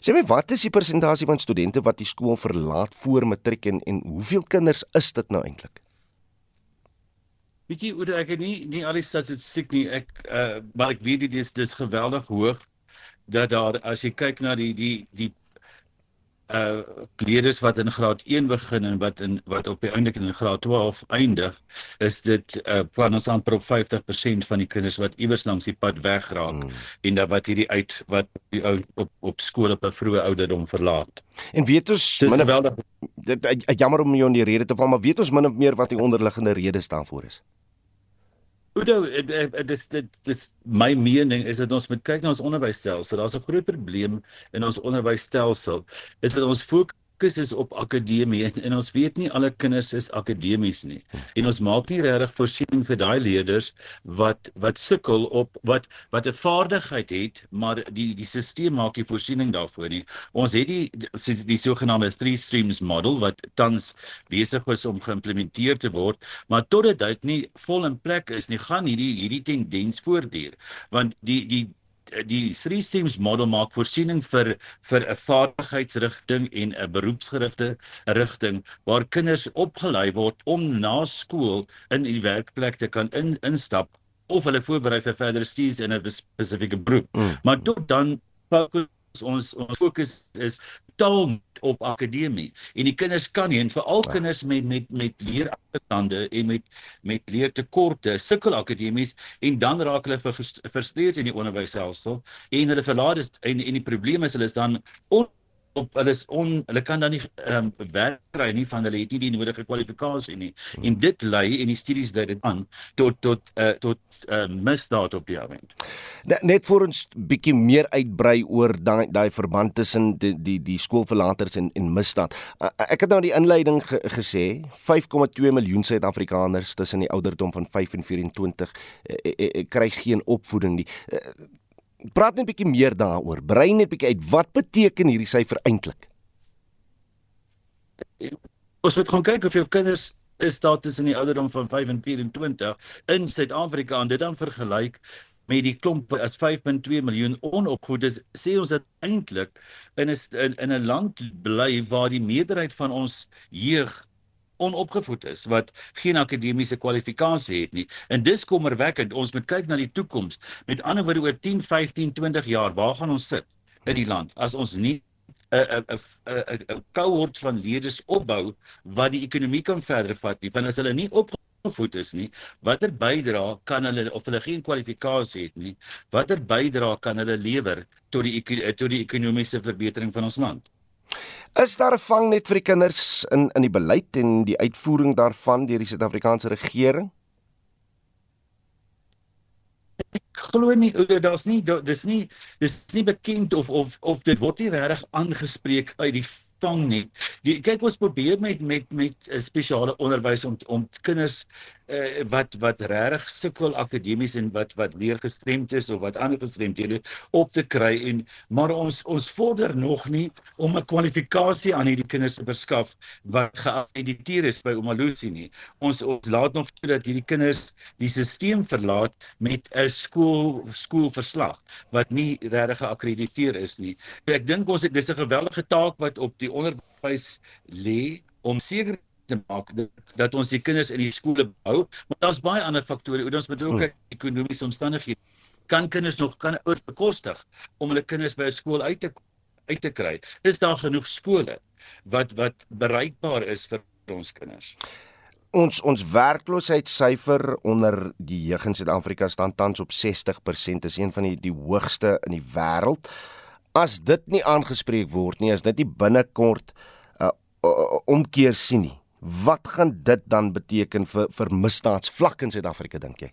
Sê my wat is die persentasie van studente wat die skool verlaat voor matriek en en hoeveel kinders is dit nou eintlik?
Weet jy Oudo, ek het nie nie al die statistiek nie. Ek uh maar ek weet dit is dis geweldig hoog dat daar as jy kyk na die die die uh leerders wat in graad 1 begin en wat in wat op die einde in graad 12 eindig is dit uh van ons amper op 50% van die kinders wat iewers langs die pad wegraak hmm. en dan wat hierdie uit wat die ou op op skool op 'n vroeë ouderdom verlaat.
En weet ons
min geweldig
dit jammer om jou in die rede te val maar weet ons min of meer wat die onderliggende redes staan voor is.
Udo, dit is dit dis my mening is dat ons moet kyk na ons onderwysstelsel. Daar's 'n groot probleem in ons onderwysstelsel. Is dit ons fokus fokus is op akademie en, en ons weet nie alle kinders is akademies nie. En ons maak nie regtig voorsiening vir daai leerders wat wat sukkel op wat wat 'n vaardigheid het, maar die die stelsel maak nie voorsiening daarvoor nie. Ons het die die, die sogenaamde three streams model wat tans besig is om geïmplementeer te word, maar totdat dit nie vol in plek is nie, gaan hierdie hierdie tendens voortduur. Want die die die three streams model maak voorsiening vir vir 'n vaardigheidsrigting en 'n beroepsgerigte rigting waar kinders opgelei word om na skool in die werkplek te kan in, instap of hulle voorberei vir verdere studies in 'n spesifieke beroep. Mm. Maar tot dan fokus ons ons fokus is taal op akademie en die kinders kan nie en veral ja. kinders met met met leerafstande en met met leertekorte sukkel akademies en dan raak hulle frustreerd in die onderwysstelsel en hulle verlaat is en en die probleem is hulle is dan on, op hulle is on hulle kan dan nie ehm um, werk kry nie van hulle het nie die nodige kwalifikasie nie hmm. en dit lei en die studies lei dit aan tot tot uh, tot uh, misdaad op die oomblik.
Net vir ons bietjie meer uitbrei oor daai daai verband tussen die die die skoolverlaters en en misdaad. Uh, ek het nou in die inleiding ge, gesê 5,2 miljoen Suid-Afrikaners tussen die ouderdom van 5 en 24 uh, uh, uh, kry geen opvoeding nie. Uh, praat net 'n bietjie meer daaroor. Brei net 'n bietjie uit wat beteken hierdie syfer eintlik?
Ons moet gaan kyk of jou kinders is daar tussen die ouderdom van 5 en 24 in Suid-Afrika en dit dan vergelyk met die klomp as 5.2 miljoen onopvoedes sê ons dit eintlik in 'n in 'n land bly waar die meerderheid van ons jeug onopgevoed is wat geen akademiese kwalifikasie het nie. En dis kommerwekkend. Ons moet kyk na die toekoms. Met ander woorde oor 10, 15, 20 jaar, waar gaan ons sit in die land as ons nie 'n 'n 'n 'n kohort van leerders opbou wat die ekonomie kan verder vat nie. Want as hulle nie opgevoed is nie, watter bydrae kan hulle of hulle geen kwalifikasie het nie, watter bydrae kan hulle lewer tot die tot die ekonomiese verbetering van ons land?
Is daar 'n vangnet vir die kinders in in die beleid en die uitvoering daarvan deur die Suid-Afrikaanse regering?
Glo nie daar's nie dis nie dis nie bekend of of of dit word nie regtig aangespreek uit die vangnet. Die kyk ons probeer met met met spesiale onderwys om om kinders uh, wat wat regtig sukkel akademies en wat wat leer gestremd is of wat ander gestremdhede op te kry en maar ons ons vorder nog nie om 'n kwalifikasie aan hierdie kinders te verskaf wat geakkrediteer is by Omalusi nie. Ons ons laat nog toe dat hierdie kinders die stelsel verlaat met 'n skool skoolverslag wat nie regtig geakkrediteer is nie. Ek dink ons dis 'n geweldige taak wat op die onderwys lê om seker te maak dat, ons die kinders in die skole bou, maar daar's baie ander faktore. Ons moet ook kyk hmm. ekonomiese omstandighede. Kan kinders nog kan ouers bekostig om hulle kinders by 'n skool uit te uit te kry? Is daar genoeg skole wat wat bereikbaar is vir ons kinders?
Ons ons werkloosheidssyfer onder die jeug in Suid-Afrika staan tans op 60%, is een van die die hoogste in die wêreld. As dit nie aangespreek word nie, as dit nie binnekort 'n uh, omkeer sien nie, Wat gaan dit dan beteken vir vir misdaadsvlak in Suid-Afrika dink jy?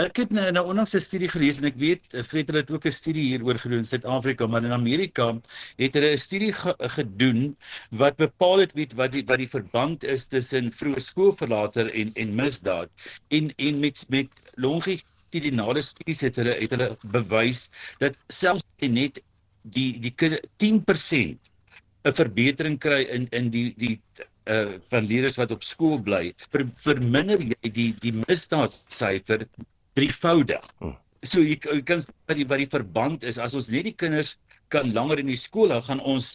Ek het nou 'n onlangse studie gelees en ek weet eh, Fred het ook 'n studie hieroor gedoen in Suid-Afrika, maar in Amerika het hulle 'n studie ge gedoen wat bepaal het weet wat die wat die verband is tussen vroeë skoolverlater en en misdaad. En en met met longitudinale studies het hulle het hulle bewys dat selfs net die die 10% 'n verbetering kry in in die die uh van leerders wat op skool bly, ver, verminder jy die die misdaadsyfer drievoudig. Hmm. so jy, jy kan wat die wat die verband is as ons net die kinders kan langer in die skool hou gaan ons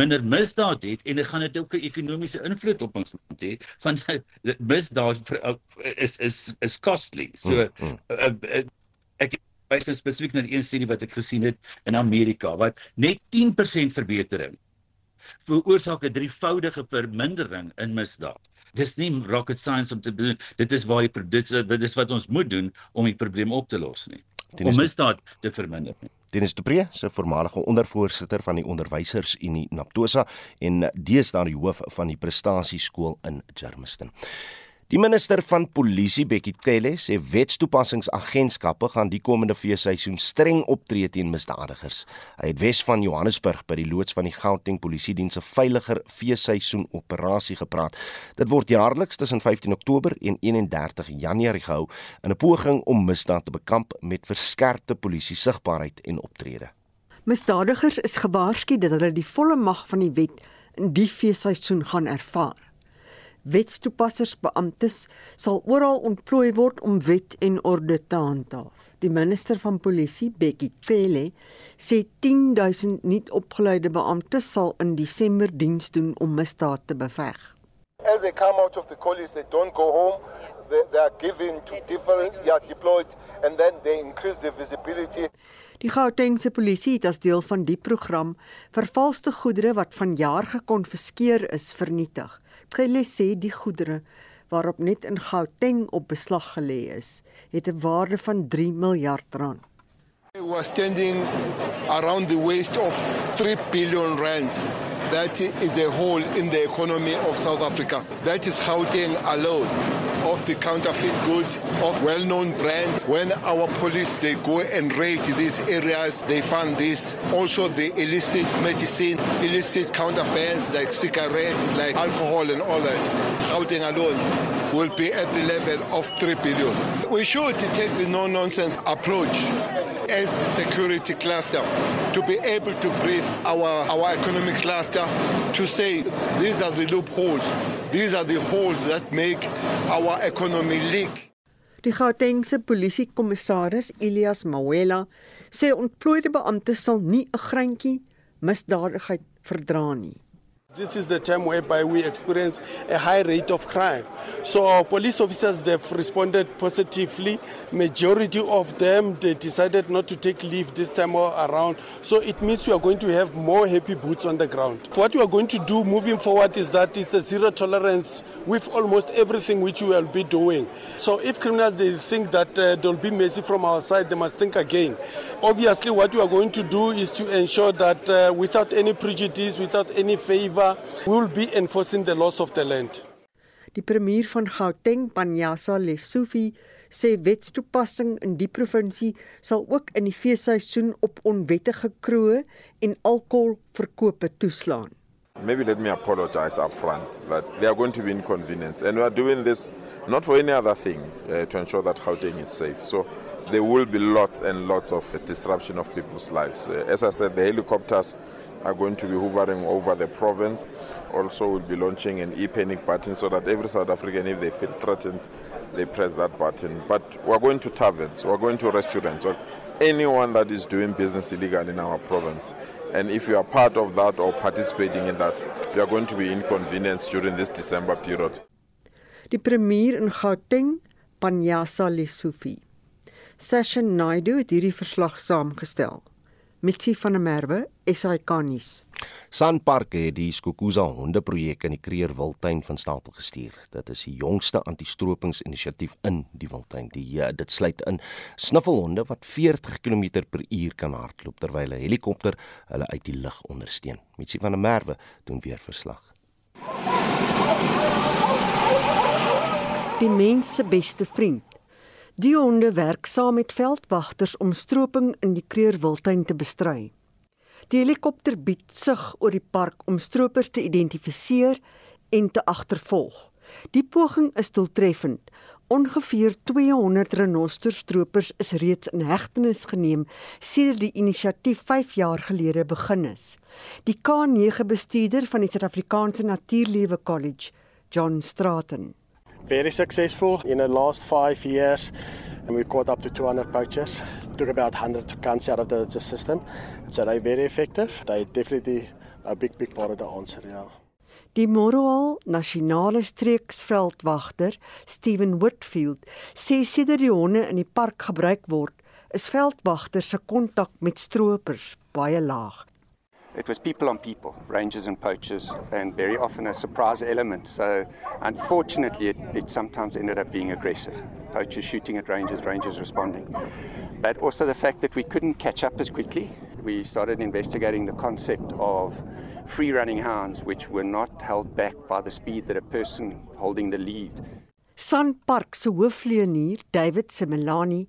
minder misdaad het en dit gaan dit ook 'n ekonomiese invloed op ons land hê van misdaad is is is costly so mm, mm. Uh, uh, ek wys spesifiek na een studie wat ek gesien het in Amerika wat net 10% verbetering veroorsaak 'n drievoudige vermindering in misdaad. Dis nie rocket science om te doen dit is waar jy dit, dit is wat ons moet doen om die probleem op te los nie. Dennis om misdaad te verminder nie.
Dennis de Pre, se voormalige ondervoorsitter van die Onderwysersunie Naptosa en deesdae die hoof van die Prestasieskool in Germiston. Die minister van Polisie, Bekkie Cele, sê wetstoepassingsagentskappe gaan die komende feesseisoen streng optree teen misdadigers. Hy het Wes van Johannesburg by die loods van die Gauteng Polisie Diens se veiliger feesseisoen operasie gepraat. Dit word jaarliks tussen 15 Oktober en 31 Januarie gehou in 'n poging om misdaad te bekamp met verskerpte polisie sigbaarheid en optrede.
Misdadigers is gewaarsku dat hulle die volle mag van die wet in die feesseisoen gaan ervaar. Wetstoepassers beamptes sal oral ontplooi word om wet en orde te handhaaf. Die minister van polisie, Bekkie Cele, sê 10000 nuut opgeleide beamptes sal in Desember diens doen om misdaad te beveg.
As they come out of the college, they don't go home. They, they are given to different, yeah, deployed, and then they increase the visibility.
Die Gautengse polisie het as deel van die program vervalste goedere wat vanjaar gekonfiskeer is vernietig. Trelle sê die goedere waarop net in Gauteng op beslag gelê is, het 'n waarde van 3 miljard rand.
We were standing around the waste of 3 billion rands. That is a hole in the economy of South Africa. That is Gauteng alone. Of the counterfeit good of well-known brand. When our police they go and raid these areas, they find this. Also the illicit medicine, illicit counterbands like cigarettes, like alcohol and all that. Gauteng alone will be at the level of 3 billion. We should take the no-nonsense approach as the security cluster to be able to brief our, our economic cluster to say these are the loopholes, these are the holes that make our economy leak.
Die Gautengse polisiekommissaris Elias Mawela sê ontplooide beamptes sal nie 'n greintjie misdadigheid verdra nie.
This is the time whereby we experience a high rate of crime. So our police officers they've responded positively. Majority of them they decided not to take leave this time around. So it means we are going to have more happy boots on the ground. What we are going to do moving forward is that it's a zero tolerance with almost everything which we will be doing. So if criminals they think that uh, there will be mercy from our side, they must think again. Obviously, what we are going to do is to ensure that uh, without any prejudice, without any favor River will be enforcing the laws of the land.
Die premier van Gauteng, Panyasa Lesufi, sê wetstoepassing in die provinsie sal ook in die feesseisoen op onwettige kroë en alkoholverkope toeslaan.
Maybe let me apologize up front that there are going to be inconvenience and we are doing this not for any other thing uh, to ensure that Gauteng is safe. So there will be lots and lots of disruption of people's lives. Uh, as I said, the helicopters are going to be hovering over the province. Also, we'll be launching an e-panic button so that every South African, if they feel threatened, they press that button. But we're going to taverns, we're going to restaurants, or anyone that is doing business illegal in our province. And if you are part of that or participating in that, you are going to be inconvenienced during this December period.
Die premier in Gauteng, Panyasa Lesufi. Session Naidu het hierdie verslag saamgestel. Mitsi van der Merwe, SAK nuus.
Sanpark het die Skukuza hondeprojek in die Kreer Wildtuin van stapel gestuur. Dit is die jongste anti-stropingsinisiatief in die Wildtuin. Die uh, dit sluit in snuffelhonde wat 40 km/h kan hardloop terwyl 'n helikopter hulle uit die lug ondersteun. Mitsi van der Merwe doen weer verslag.
Die mens se beste vriend Die honde werk saam met veldwagters om stroping in die Kreurwiltuin te bestry. Die helikopter bied sig oor die park om stroopers te identifiseer en te agtervolg. Die poging is doeltreffend. Ongeveer 200 renosterstropers is reeds in hegtenis geneem sedert die inisiatief 5 jaar gelede begin is. Die K9 bestuurder van die Suid-Afrikaanse Natuurlewe College, John Straten
very successful in the last five years.
and we caught up to 200 poachers. Took about 100 guns out of the, the system. So they're very effective. They definitely a big big part of the answer, yeah.
Die Moroal Nasionale Streeksveldwagter, Steven Whitfield, sê sedert die honde in die park gebruik word, is veldwagters se kontak met stroopers baie laag.
It was people on people, rangers and poachers, and very often a surprise element. So, unfortunately, it, it sometimes ended up being aggressive. Poachers shooting at rangers, rangers responding. But also the fact that we couldn't catch up as quickly. We started investigating the concept of free running hounds, which were not held back by the speed that a person holding the lead.
Sun Park se hoofleunier, David Simelani,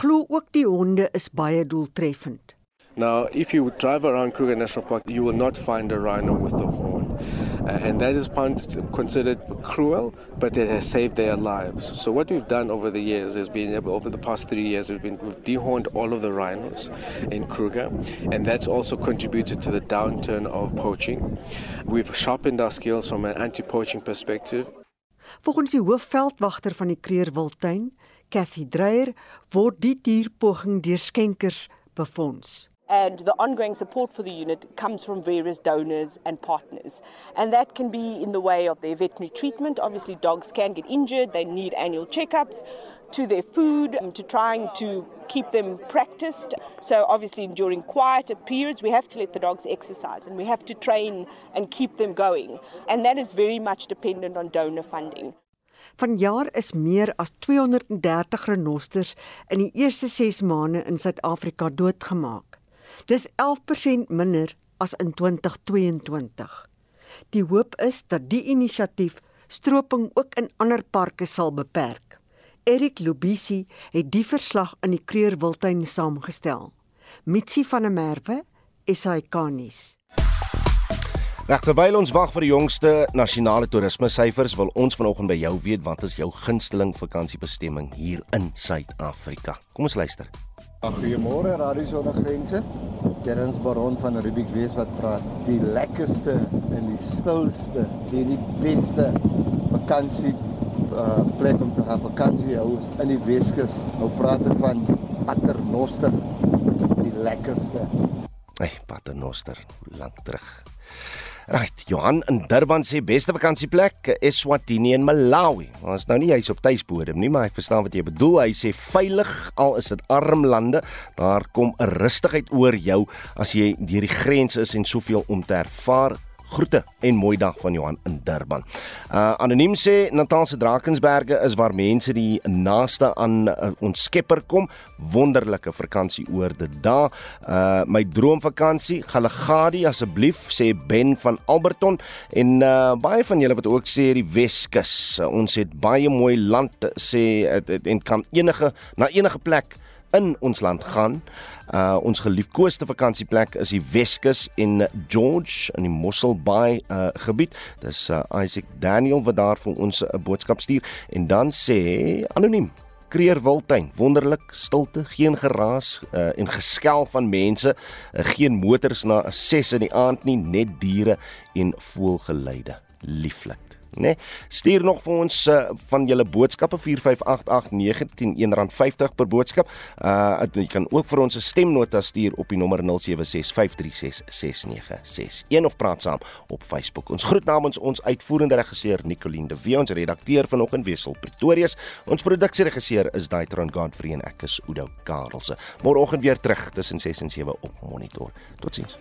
glo ook die honde is baie doeltreffend.
Now, if you drive around Kruger National Park, you will not find a rhino with a horn. Uh, and that is considered cruel, but it has saved their lives. So what we've done over the years is been over the past three years, we've, been, we've dehorned all of the rhinos in Kruger, and that's also contributed to the downturn of poaching. We've sharpened our skills from an anti-poaching perspective.
Volgens die hoofveldwagter van die Kreerwiltuin, Cathy Dreyer, word die dierpoging deur skenkers befonds.
And the ongoing support for the unit comes from various donors and partners. And that can be in the way of their veterinary treatment. Obviously, dogs can get injured, they need annual checkups, to their food, um, to trying to keep them practiced. So, obviously, during quieter periods, we have to let the dogs exercise and we have to train and keep them going. And that is very much dependent on donor funding.
Vanjaar is meer as 230 renosters in die eerste 6 maande in Suid-Afrika doodgemaak. Dis 11% minder as in 2022. Die hoop is dat die inisiatief stroping ook in ander parke sal beperk. Erik Lubisi het die verslag in die Kreurwiltuin saamgestel. Mitsi van der Merwe, SAK-nuus.
Regterwyl ons wag vir die jongste nasionale toerisme syfers, wil ons vanoggend by jou weet wat is jou gunsteling vakansiebestemming hier in Suid-Afrika. Kom ons luister.
Goeiemôre Radio Sonder Grense. Terrens Baron van Rubik Wes wat praat. Die lekkerste en die stilste, die die beste vakansie uh, plek om te gaan vakansie hou in die Weskus. Nou praat ek van Paternoster. Die lekkerste.
Hey, Paternoster, lank terug. Right, Johan in Durban sê beste vakansieplek is Swatini in Malawi. Ons nou nie hy's op tuisbodem nie, maar ek verstaan wat jy bedoel. Hy sê veilig al is dit arm lande, daar kom 'n rustigheid oor jou as jy deur die grens is en soveel om te ervaar. Groete en mooi dag van Johan in Durban. Uh anoniem sê Natal se Drakensberge is waar mense die naaste aan uh, ons Skepper kom. Wonderlike vakansie oor dit daar. Uh my droomvakansie, Galagadi asseblief sê Ben van Alberton en uh baie van julle wat ook sê die Weskus. Uh, ons het baie mooi land sê uh, en kan enige na enige plek in ons land gaan. Uh ons geliefkoeste vakansieplek is die Weskus en George in die Mossel Bay uh gebied. Dis uh, Isaac Daniel wat daar vir ons 'n uh, boodskap stuur en dan sê anoniem Kreerwiltuin, wonderlik, stilte, geen geraas uh, en geskel van mense, uh, geen motors na 6 in die aand nie, net diere en voëlgeluide. Lieflik né? Nee, stuur nog vir ons uh, van julle boodskappe 4588910 R1.50 per boodskap. Uh jy kan ook vir ons 'n stemnota stuur op die nommer 0765366961 of praat saam op Facebook. Ons groet namens ons uitvoerende regisseur Nicoline de Wee, ons redakteur vanoggend Wesel Pretorius. Ons produksieregisseur is Daitron Godfrey en ek is Udo Karelse. Môreoggend weer terug tussen 6 en 7 op Monitor. Totsiens.